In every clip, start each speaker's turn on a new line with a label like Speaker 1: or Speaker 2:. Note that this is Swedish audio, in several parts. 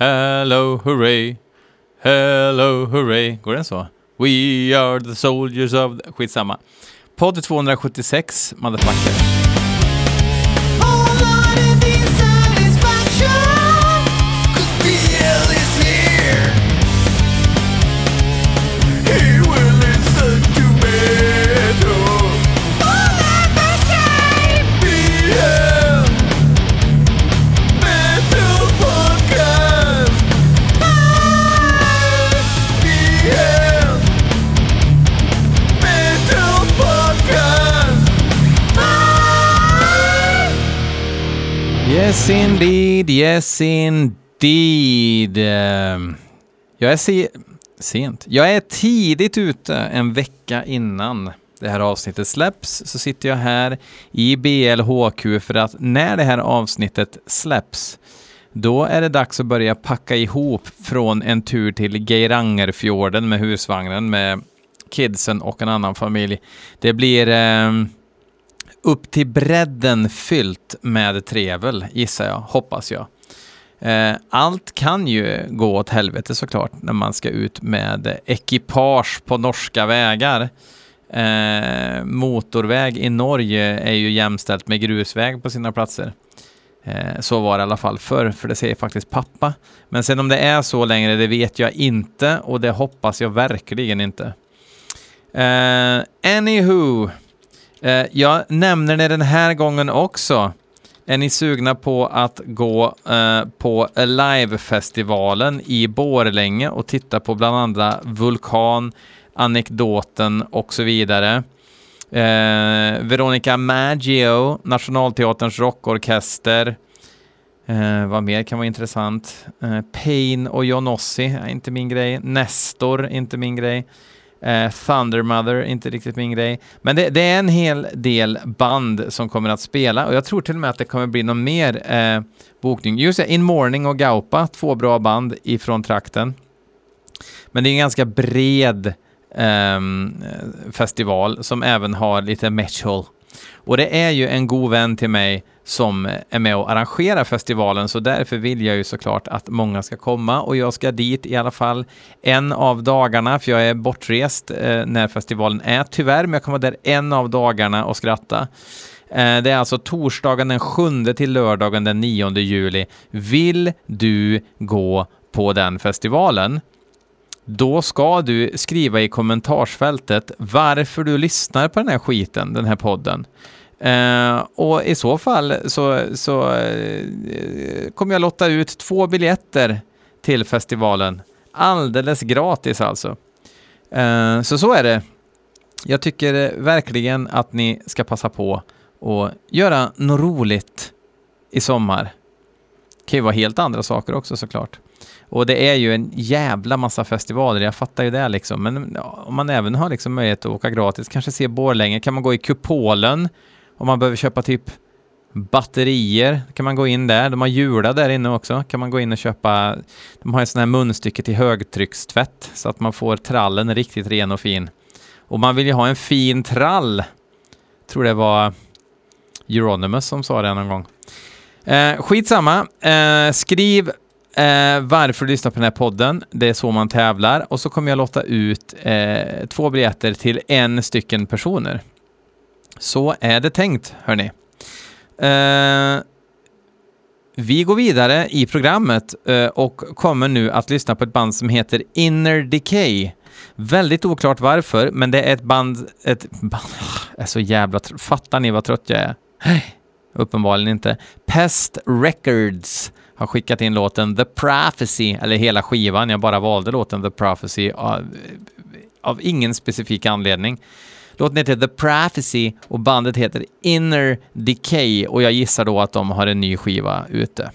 Speaker 1: Hello hooray, hello hooray. Går den så? We are the soldiers of... The... Skitsamma. Podd 276, motherfucker. Yes indeed, yes indeed. Ehm, jag är se sent. Jag är tidigt ute, en vecka innan det här avsnittet släpps, så sitter jag här i BLHQ för att när det här avsnittet släpps, då är det dags att börja packa ihop från en tur till Geirangerfjorden med husvagnen med kidsen och en annan familj. Det blir eh, upp till bredden fyllt med trevel, gissar jag, hoppas jag. Eh, allt kan ju gå åt helvete såklart när man ska ut med ekipage på norska vägar. Eh, motorväg i Norge är ju jämställt med grusväg på sina platser. Eh, så var det i alla fall förr, för det säger faktiskt pappa. Men sen om det är så längre, det vet jag inte och det hoppas jag verkligen inte. Eh, anywho, Eh, jag nämner det den här gången också. Är ni sugna på att gå eh, på Alive-festivalen i Borlänge och titta på bland andra Vulkan, Anekdoten och så vidare? Eh, Veronica Maggio, Nationalteaterns rockorkester. Eh, vad mer kan vara intressant? Eh, Pain och Jonossi, inte min grej. Nestor, inte min grej. Eh, Thunder Mother, inte riktigt min grej. Men det, det, är en hel del band som kommer att spela och jag tror till och med att det kommer bli någon mer eh, bokning. Just det, In Morning och Gaupa, två bra band ifrån trakten. Men det är en ganska bred eh, festival som även har lite metal. Och det är ju en god vän till mig som är med och arrangerar festivalen, så därför vill jag ju såklart att många ska komma och jag ska dit i alla fall en av dagarna, för jag är bortrest eh, när festivalen är tyvärr, men jag kommer där en av dagarna och skratta. Eh, det är alltså torsdagen den 7 till lördagen den 9 juli. Vill du gå på den festivalen? Då ska du skriva i kommentarsfältet varför du lyssnar på den här skiten, den här podden. Eh, och i så fall så, så eh, kommer jag lotta ut två biljetter till festivalen. Alldeles gratis alltså. Eh, så så är det. Jag tycker verkligen att ni ska passa på och göra något roligt i sommar. Det kan ju vara helt andra saker också såklart. Och det är ju en jävla massa festivaler, jag fattar ju det liksom. Men om man även har liksom möjlighet att åka gratis, kanske se Borlänge, kan man gå i Kupolen om man behöver köpa typ batterier kan man gå in där. De har Jula där inne också. Kan man gå in och köpa. De har ett sån här munstycke till högtryckstvätt så att man får trallen riktigt ren och fin. Och man vill ju ha en fin trall. Tror det var Euronymous som sa det någon gång. Eh, skitsamma. Eh, skriv eh, varför du lyssnar på den här podden. Det är så man tävlar. Och så kommer jag låta ut eh, två biljetter till en stycken personer. Så är det tänkt, hörni. Uh, vi går vidare i programmet uh, och kommer nu att lyssna på ett band som heter Inner Decay. Väldigt oklart varför, men det är ett band... Ett band jag är så jävla... Fattar ni vad trött jag är? Uppenbarligen inte. Pest Records har skickat in låten The Prophecy, eller hela skivan. Jag bara valde låten The Prophecy av, av ingen specifik anledning. Låten heter The Prophecy och bandet heter Inner Decay och jag gissar då att de har en ny skiva ute.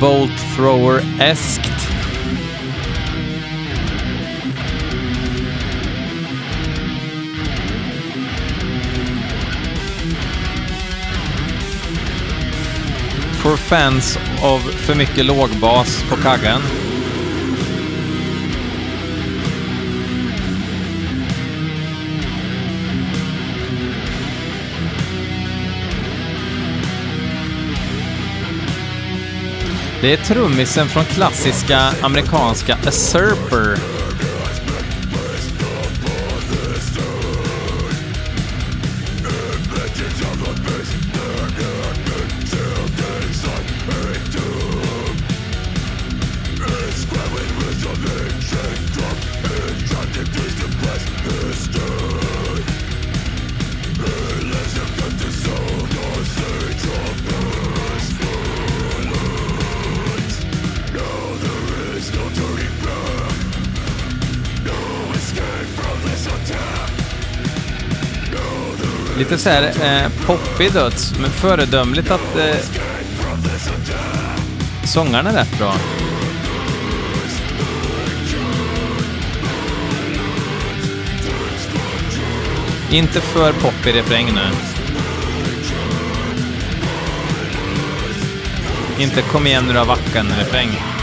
Speaker 1: Bolt Thrower-eskt for fans av för mycket lågbas på kaggen. Det är trummisen från klassiska amerikanska A Surper Lite så här eh, poppig döds, men föredömligt att eh, sångarna är rätt bra. Inte för poppig refräng nu. Inte kom igen nu då vackan refräng.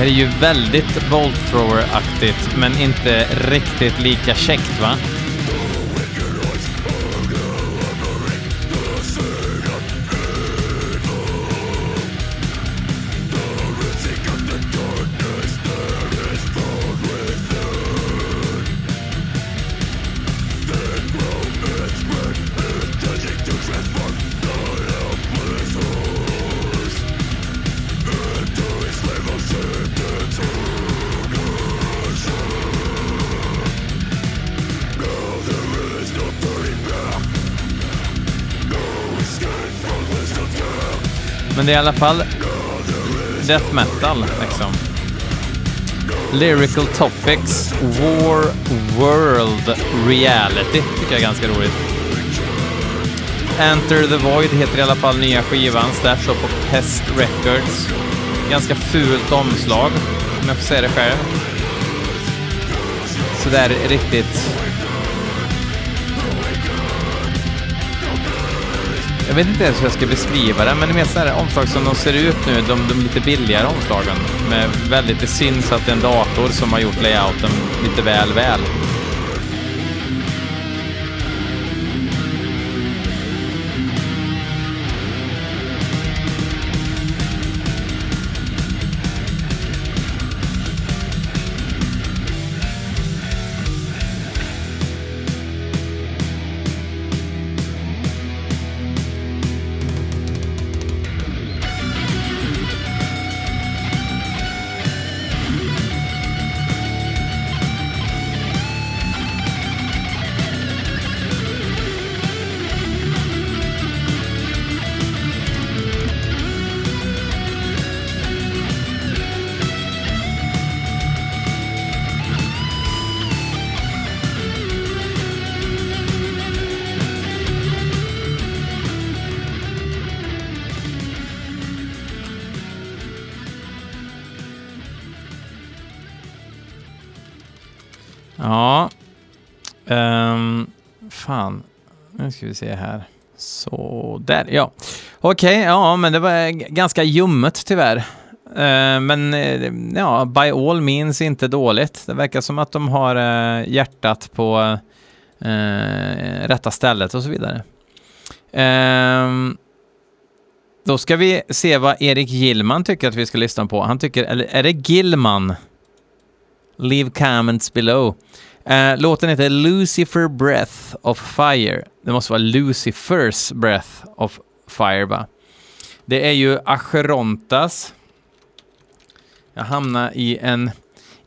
Speaker 1: Här är ju väldigt Bolt Thrower-aktigt, men inte riktigt lika käckt va? Det är i alla fall death metal liksom. Lyrical Topics War World Reality tycker jag är ganska roligt. Enter the Void heter i alla fall nya skivan, släpps på Pest Records. Ganska fult omslag, om jag får säga det själv. Sådär riktigt Jag vet inte ens hur jag ska beskriva det, men det är mer så här omslag som de ser ut nu, de, de lite billigare omslagen. Med väldigt, det syns att det är en dator som har gjort layouten lite väl väl. Ja. Um, fan. Nu ska vi se här. Så där, ja. Okej, okay, ja, men det var ganska ljummet tyvärr. Uh, men uh, ja, by all means inte dåligt. Det verkar som att de har uh, hjärtat på eh, rätta stället och så vidare. Ehm, då ska vi se vad Erik Gillman tycker att vi ska lyssna på. Han tycker, eller är det Gillman? Leave comments below. Uh, låten heter Lucifer Breath of Fire. Det måste vara Lucifers Breath of Fire, va? Det är ju Acherontas. Jag hamnar i en,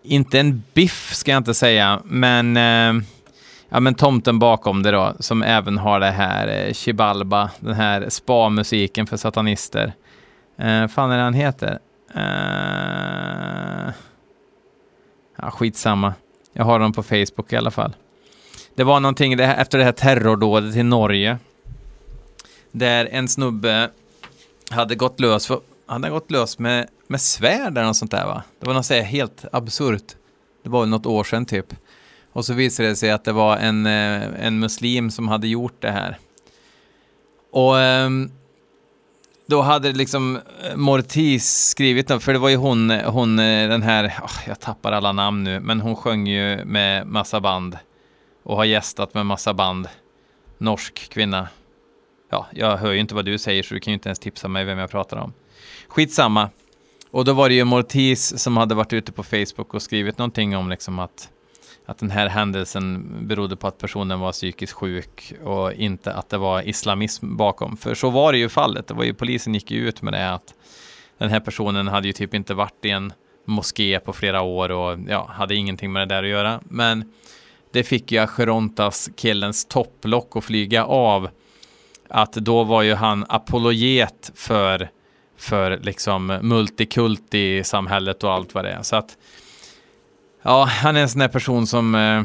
Speaker 1: inte en biff ska jag inte säga, men, uh, ja, men tomten bakom det då, som även har det här uh, Chibalba, den här spa-musiken för satanister. Uh, fan är det han heter? Uh, Ja, skitsamma. Jag har dem på Facebook i alla fall. Det var någonting det här, efter det här terrordådet i Norge. Där en snubbe hade gått lös, för, han hade gått lös med, med svärd eller något sånt där va? Det var något så helt absurt. Det var något år sedan typ. Och så visade det sig att det var en, eh, en muslim som hade gjort det här. Och ehm, då hade liksom eh, Mortis skrivit den, för det var ju hon, hon eh, den här, oh, jag tappar alla namn nu, men hon sjöng ju med massa band och har gästat med massa band. Norsk kvinna. Ja, jag hör ju inte vad du säger så du kan ju inte ens tipsa mig vem jag pratar om. Skitsamma. Och då var det ju Mortis som hade varit ute på Facebook och skrivit någonting om liksom att att den här händelsen berodde på att personen var psykiskt sjuk och inte att det var islamism bakom. För så var det ju fallet. Det var ju, polisen gick ju ut med det att den här personen hade ju typ inte varit i en moské på flera år och ja, hade ingenting med det där att göra. Men det fick ju Acherontas killens topplock att flyga av. Att då var ju han apologet för, för liksom multikulti-samhället och allt vad det är. Så att Ja, han är en sån där person som eh,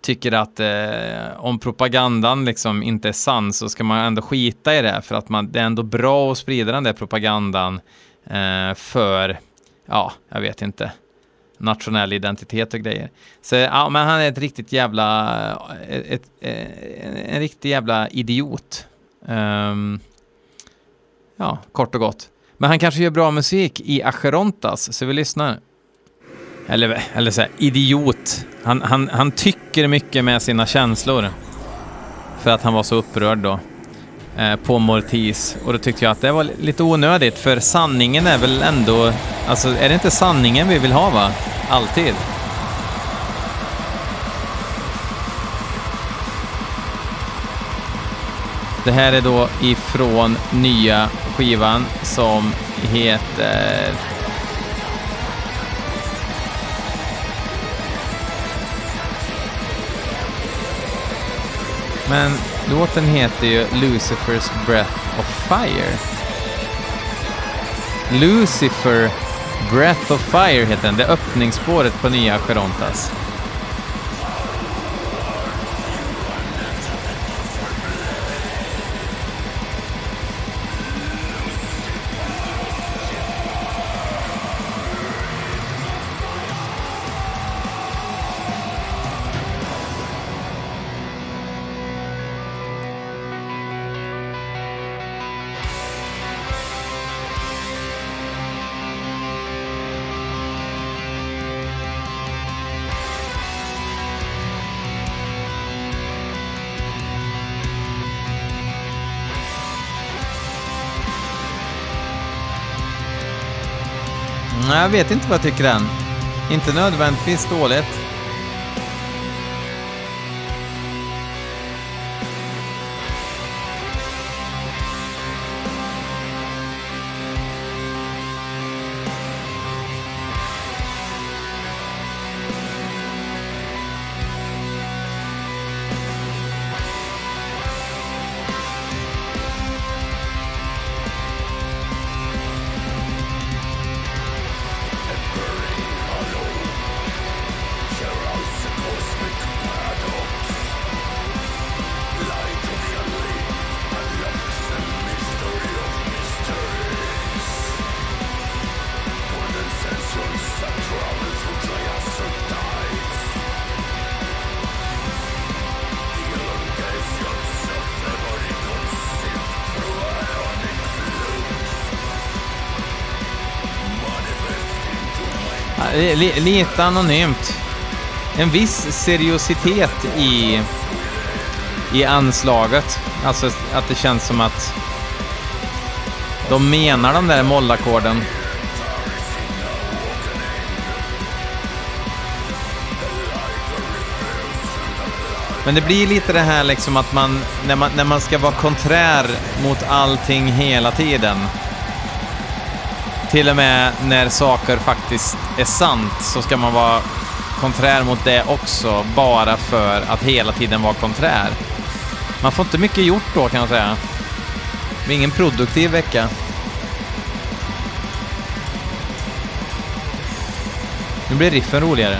Speaker 1: tycker att eh, om propagandan liksom inte är sann så ska man ändå skita i det för att man, det är ändå bra att sprida den där propagandan eh, för, ja, jag vet inte, nationell identitet och grejer. Så ja, men han är ett riktigt jävla, eh, ett, ett, en riktig jävla idiot. Um, ja, kort och gott. Men han kanske gör bra musik i Acherontas, så vi lyssnar. Eller, eller så här, idiot. Han, han, han tycker mycket med sina känslor. För att han var så upprörd då. Eh, på Mortis. Och då tyckte jag att det var lite onödigt, för sanningen är väl ändå... Alltså, är det inte sanningen vi vill ha, va? Alltid. Det här är då ifrån nya skivan som heter Men låten heter ju Lucifer's Breath of Fire. Lucifer Breath of Fire heter den. Det är öppningsspåret på nya Nej, Jag vet inte vad jag tycker än. Inte nödvändigtvis dåligt. Eh, lite anonymt. En viss seriositet i, i anslaget. Alltså att det känns som att de menar de där mollackorden. Men det blir lite det här liksom att man när, man, när man ska vara konträr mot allting hela tiden till och med när saker faktiskt är sant så ska man vara konträr mot det också, bara för att hela tiden vara konträr. Man får inte mycket gjort då kan jag säga. Det blir ingen produktiv vecka. Nu blir riffen roligare.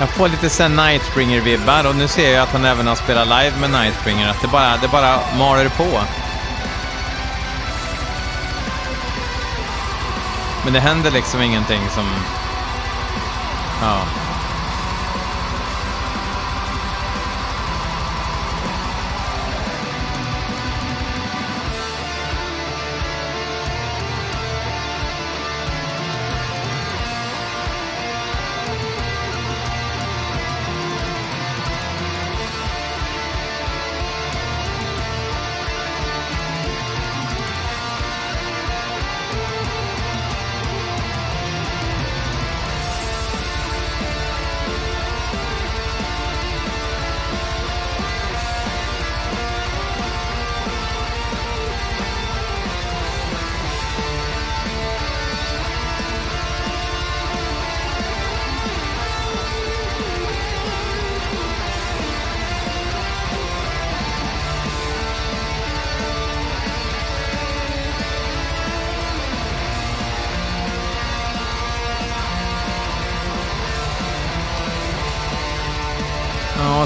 Speaker 1: Jag får lite sen Nightbringer-vibbar och nu ser jag att han även har spelat live med Nightbringer. Att det bara, det bara maler på. Men det händer liksom ingenting som... Ja.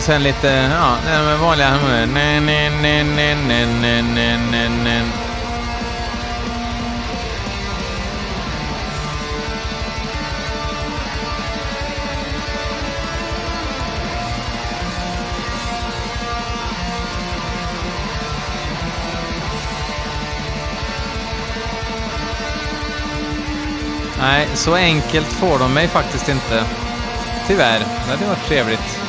Speaker 1: och sen lite, ja, den vanliga humören. Nej, så enkelt får de mig faktiskt inte. Tyvärr. Det hade varit trevligt.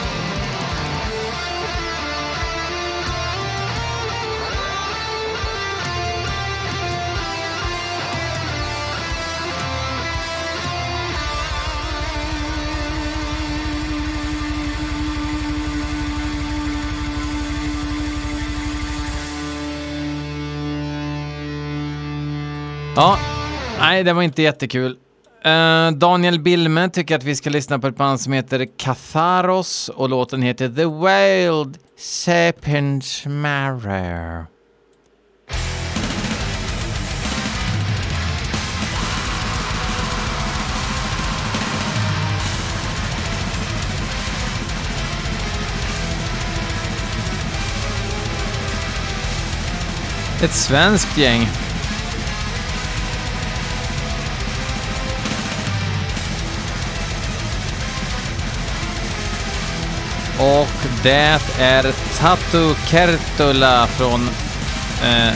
Speaker 1: Nej det var inte jättekul. Uh, Daniel Bilme tycker att vi ska lyssna på ett band som heter Katharos och låten heter The Wild Serpent Marrow. Ett svenskt gäng. Och det är Tatu Kertula från eh,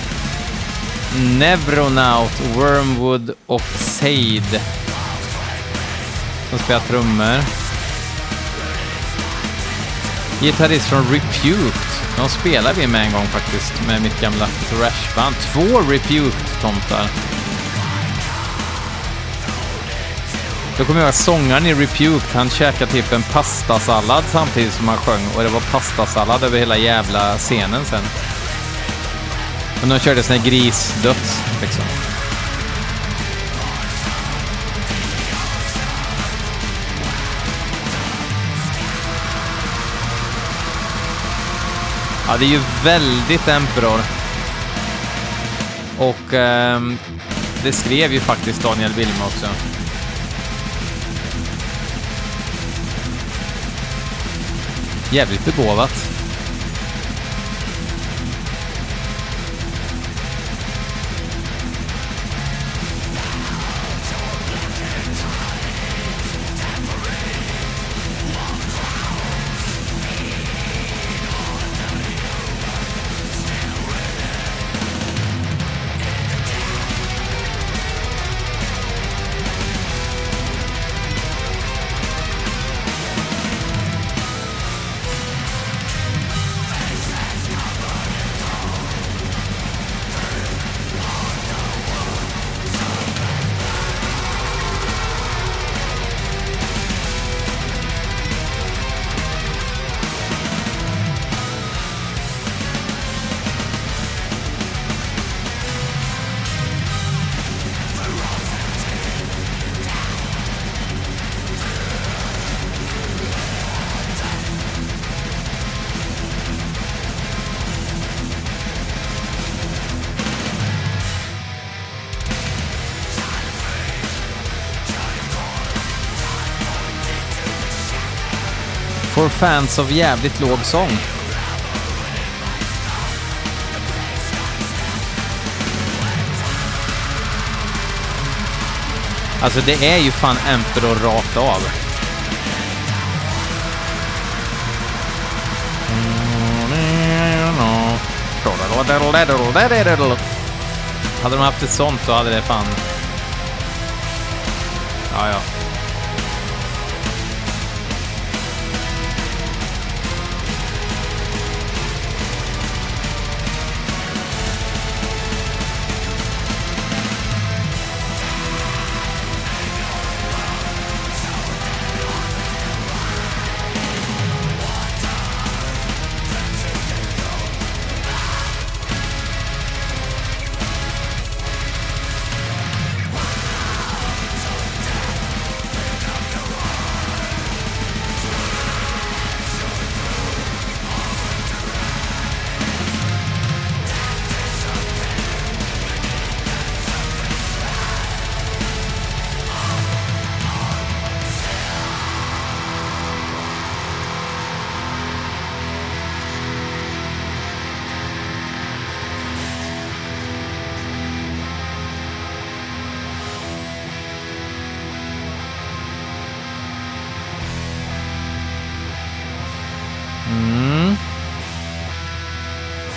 Speaker 1: Nevronaut, Wormwood och Seid. Som spelar trummor. Gitarrist från Repute. De spelar vi med en gång faktiskt, med mitt gamla thrashband. Två Repute-tomtar. Då kommer jag ihåg sångaren i Repute, han käkade typ en pastasallad samtidigt som han sjöng och det var pastasallad över hela jävla scenen sen. Men de körde sån här grisdöds liksom. Ja, det är ju väldigt Emperor. Och eh, det skrev ju faktiskt Daniel Wilma också. Jävligt begåvat. For fans av jävligt låg sång. Alltså det är ju fan Emperor rakt av. Hade de haft ett sånt då hade det fan... Ja, ja.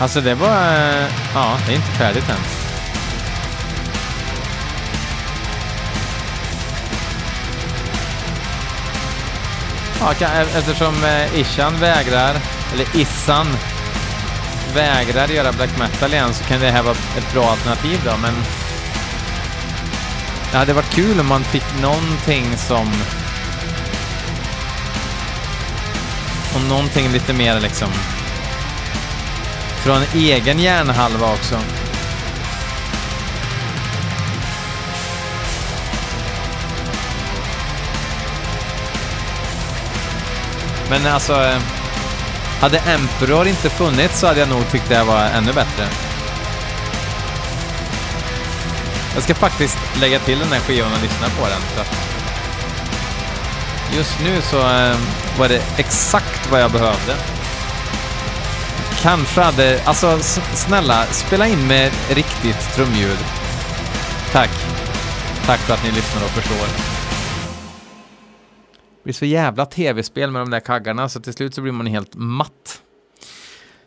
Speaker 1: Alltså det var... Eh, ja, det är inte färdigt än. Ja, e- eftersom eh, Ishan vägrar, eller Issan vägrar göra black metal igen så kan det här vara ett bra alternativ då, men det hade varit kul om man fick någonting som om någonting lite mer liksom från egen hjärnhalva också. Men alltså, eh, hade Emperor inte funnits så hade jag nog tyckt det var ännu bättre. Jag ska faktiskt lägga till den här skivan och lyssna på den. För just nu så eh, var det exakt vad jag behövde. Kanske hade, alltså snälla, spela in med riktigt trumljud. Tack. Tack för att ni lyssnar och förstår. Det blir så jävla tv-spel med de där kaggarna så till slut så blir man helt matt.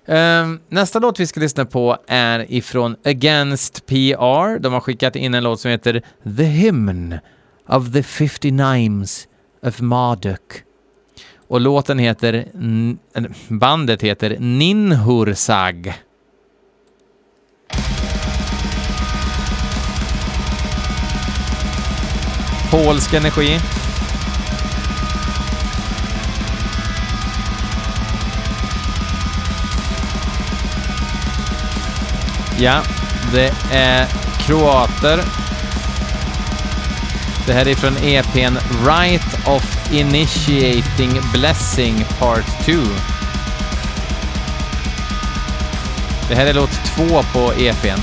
Speaker 1: Uh, nästa låt vi ska lyssna på är ifrån Against PR. De har skickat in en låt som heter The Hymn of the 59s of Marduk. Och låten heter, eller, bandet heter Ninhursag. Polsk energi. Ja, det är kroater. Det här är från EPn Right of Initiating Blessing Part 2. Det här är låt två på EPn.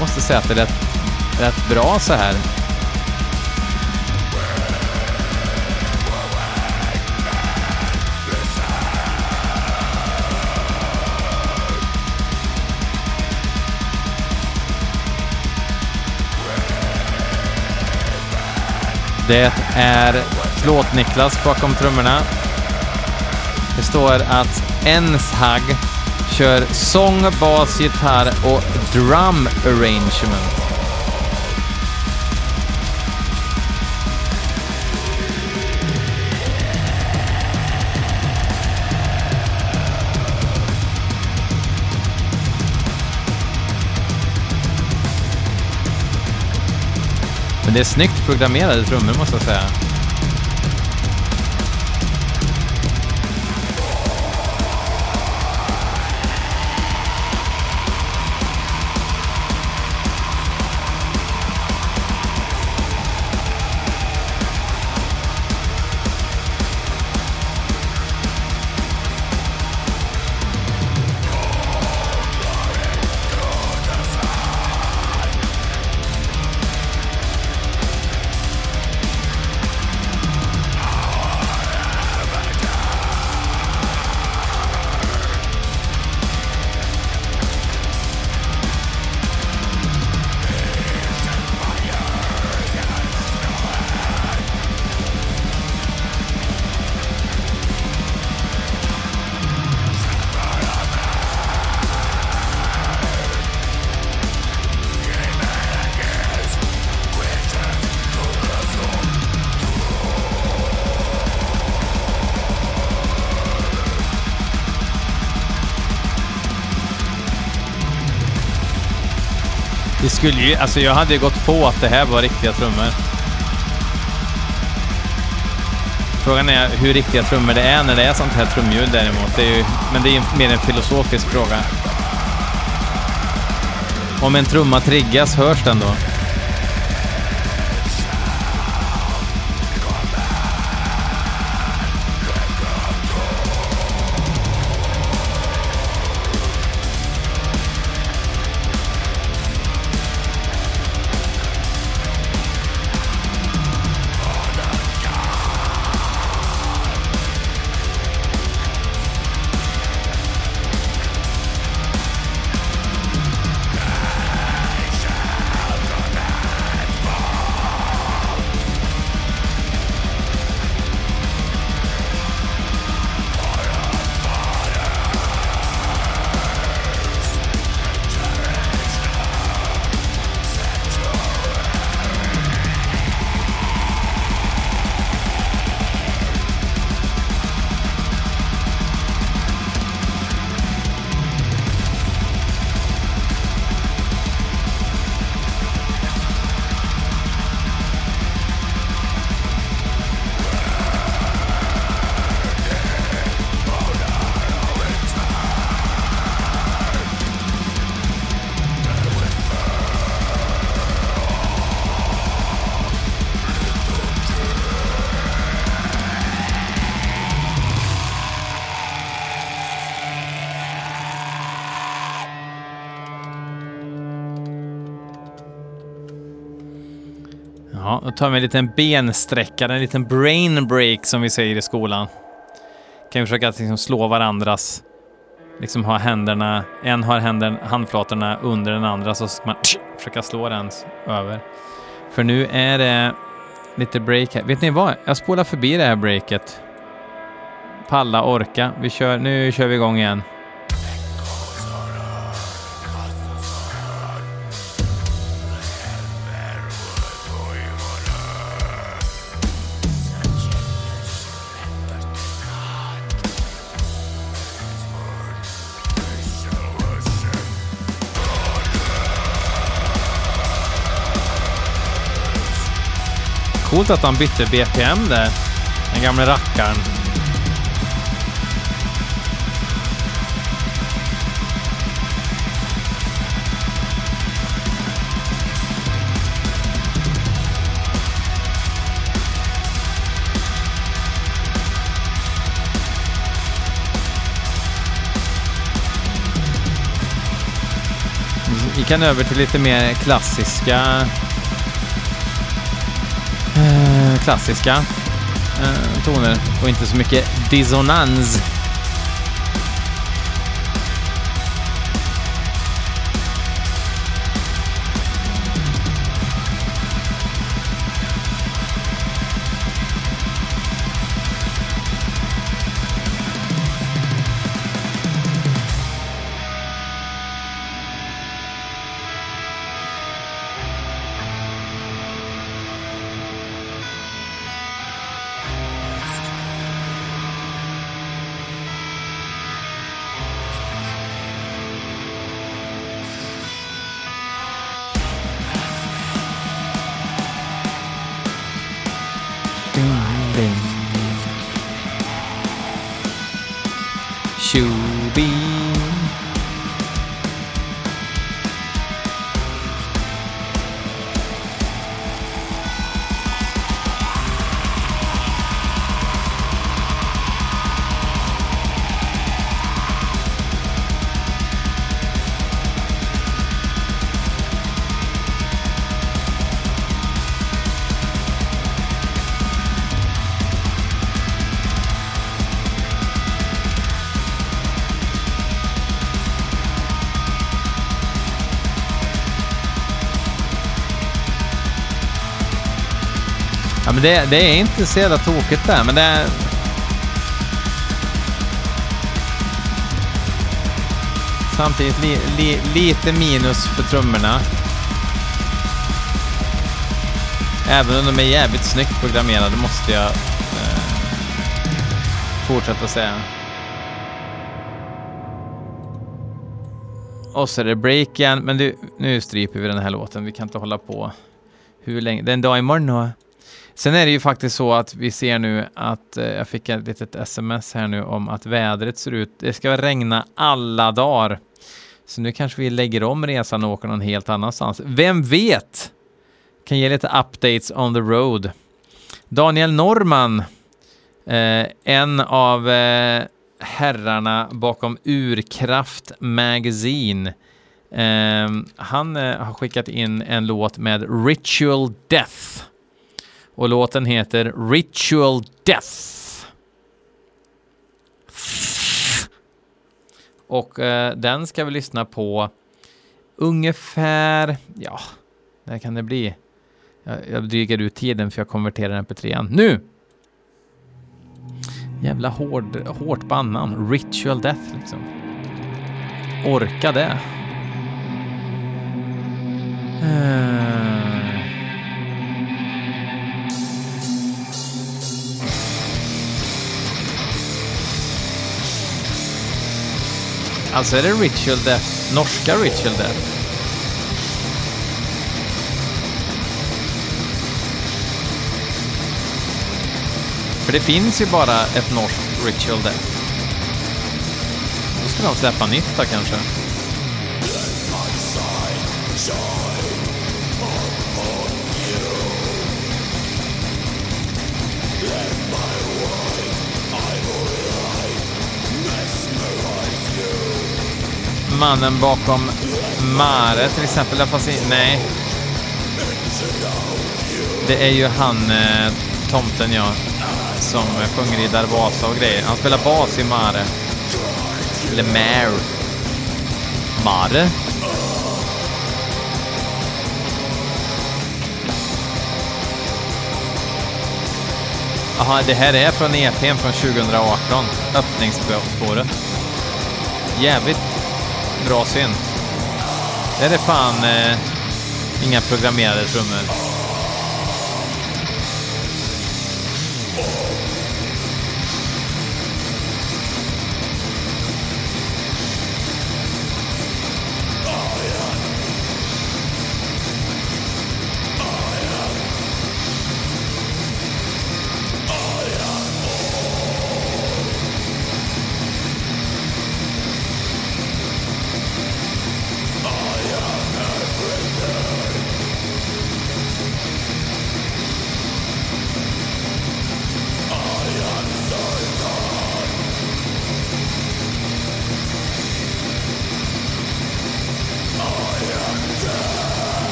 Speaker 1: Måste säga att det lät rätt bra så här. Det är Plåt-Niklas bakom trummorna. Det står att Enshag kör sång, bas, gitarr och drum arrangement. Men det är snyggt programmerade trummor måste jag säga. Skulle ju, alltså jag hade ju gått på att det här var riktiga trummor. Frågan är hur riktiga trummor det är när det är sånt här trumljud däremot. Det är ju, men det är ju mer en filosofisk fråga. Om en trumma triggas, hörs den då? Ja, då tar vi en liten bensträckare, en liten brain break som vi säger i skolan. Kan vi försöka att liksom slå varandras, liksom ha händerna, en har händer, handflatorna under den andra så ska man försöka slå den över. För nu är det lite break här. Vet ni vad? Jag spolar förbi det här breaket. Palla, orka. Vi kör, nu kör vi igång igen. Coolt att han bytte BPM där, den gamle rackaren. Vi kan över till lite mer klassiska klassiska eh, toner och inte så mycket dissonans. Ja, men det, det är inte så jävla tokigt där, men det är... Samtidigt li, li, lite minus för trummorna. Även om de är jävligt snyggt programmerade måste jag eh, fortsätta säga. Och så är det break igen. Men du, nu stryper vi den här låten. Vi kan inte hålla på hur länge. Det är en dag imorgon och... Sen är det ju faktiskt så att vi ser nu att eh, jag fick ett litet sms här nu om att vädret ser ut. Det ska regna alla dagar. Så nu kanske vi lägger om resan och åker någon helt annanstans. Vem vet? Kan ge lite updates on the road. Daniel Norman, eh, en av eh, herrarna bakom Urkraft Magazine. Eh, han eh, har skickat in en låt med Ritual Death. Och låten heter Ritual Death. Och eh, den ska vi lyssna på ungefär, ja, när kan det bli? Jag, jag drygar ut tiden för jag konverterar den på 3 Nu! Jävla hård, hårt på annan. Ritual Death liksom. Orka det. Uh. Alltså är det Ritual Death, norska Ritual Death? För det finns ju bara ett norskt Ritual Death. Då ska de släppa nytt då kanske. Mannen bakom Mare till exempel. Fast nej. Det är ju han, eh, tomten ja, som sjunger i Darvasa och grejer. Han spelar bas i Mare. Eller Mare. Mare? Jaha, det här är från EPn från 2018. Öppningsspåret. Jävligt bra synt. Det är fan eh, inga programmerade trummor.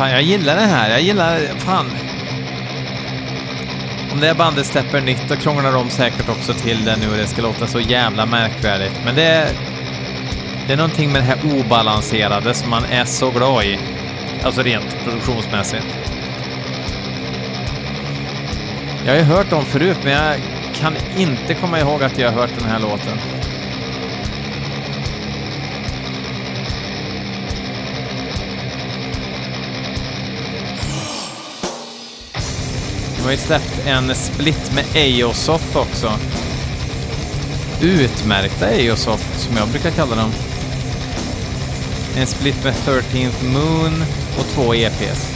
Speaker 1: Fan, jag gillar det här. Jag gillar... Fan. Om det här bandet släpper nytt, då krånglar de säkert också till det nu och det ska låta så jävla märkvärdigt. Men det är... Det är någonting med det här obalanserade som man är så glad i. Alltså rent produktionsmässigt. Jag har ju hört dem förut, men jag kan inte komma ihåg att jag har hört den här låten. Har ju släppt en split med Eosoft också. Utmärkta Eosoft, som jag brukar kalla dem. En split med 13th Moon och två EPs.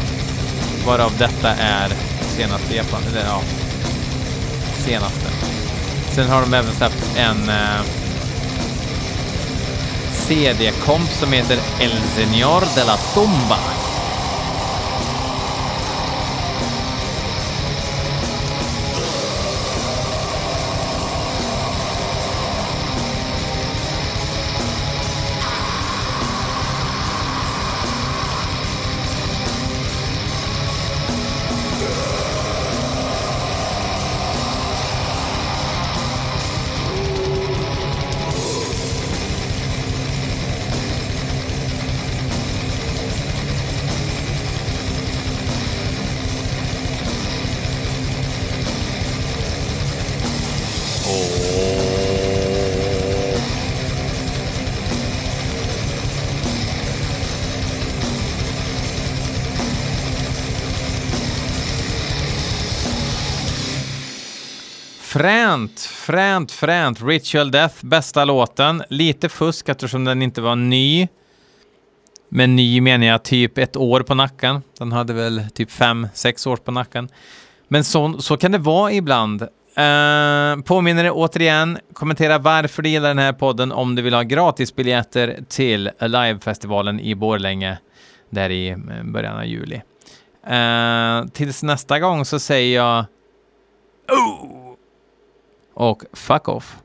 Speaker 1: Varav detta är senaste EPan, eller ja, senaste. Sen har de även släppt en eh, CD-komp som heter El Señor de la Tumba. Fränt, fränt. Ritual Death, bästa låten. Lite fusk eftersom den inte var ny. Med ny menar jag typ ett år på nacken. Den hade väl typ fem, sex år på nacken. Men så, så kan det vara ibland. Uh, påminner återigen, kommentera varför du gillar den här podden om du vill ha gratisbiljetter till Alive-festivalen i Borlänge där i eh, början av juli. Uh, tills nästa gång så säger jag oh! Och fuck off.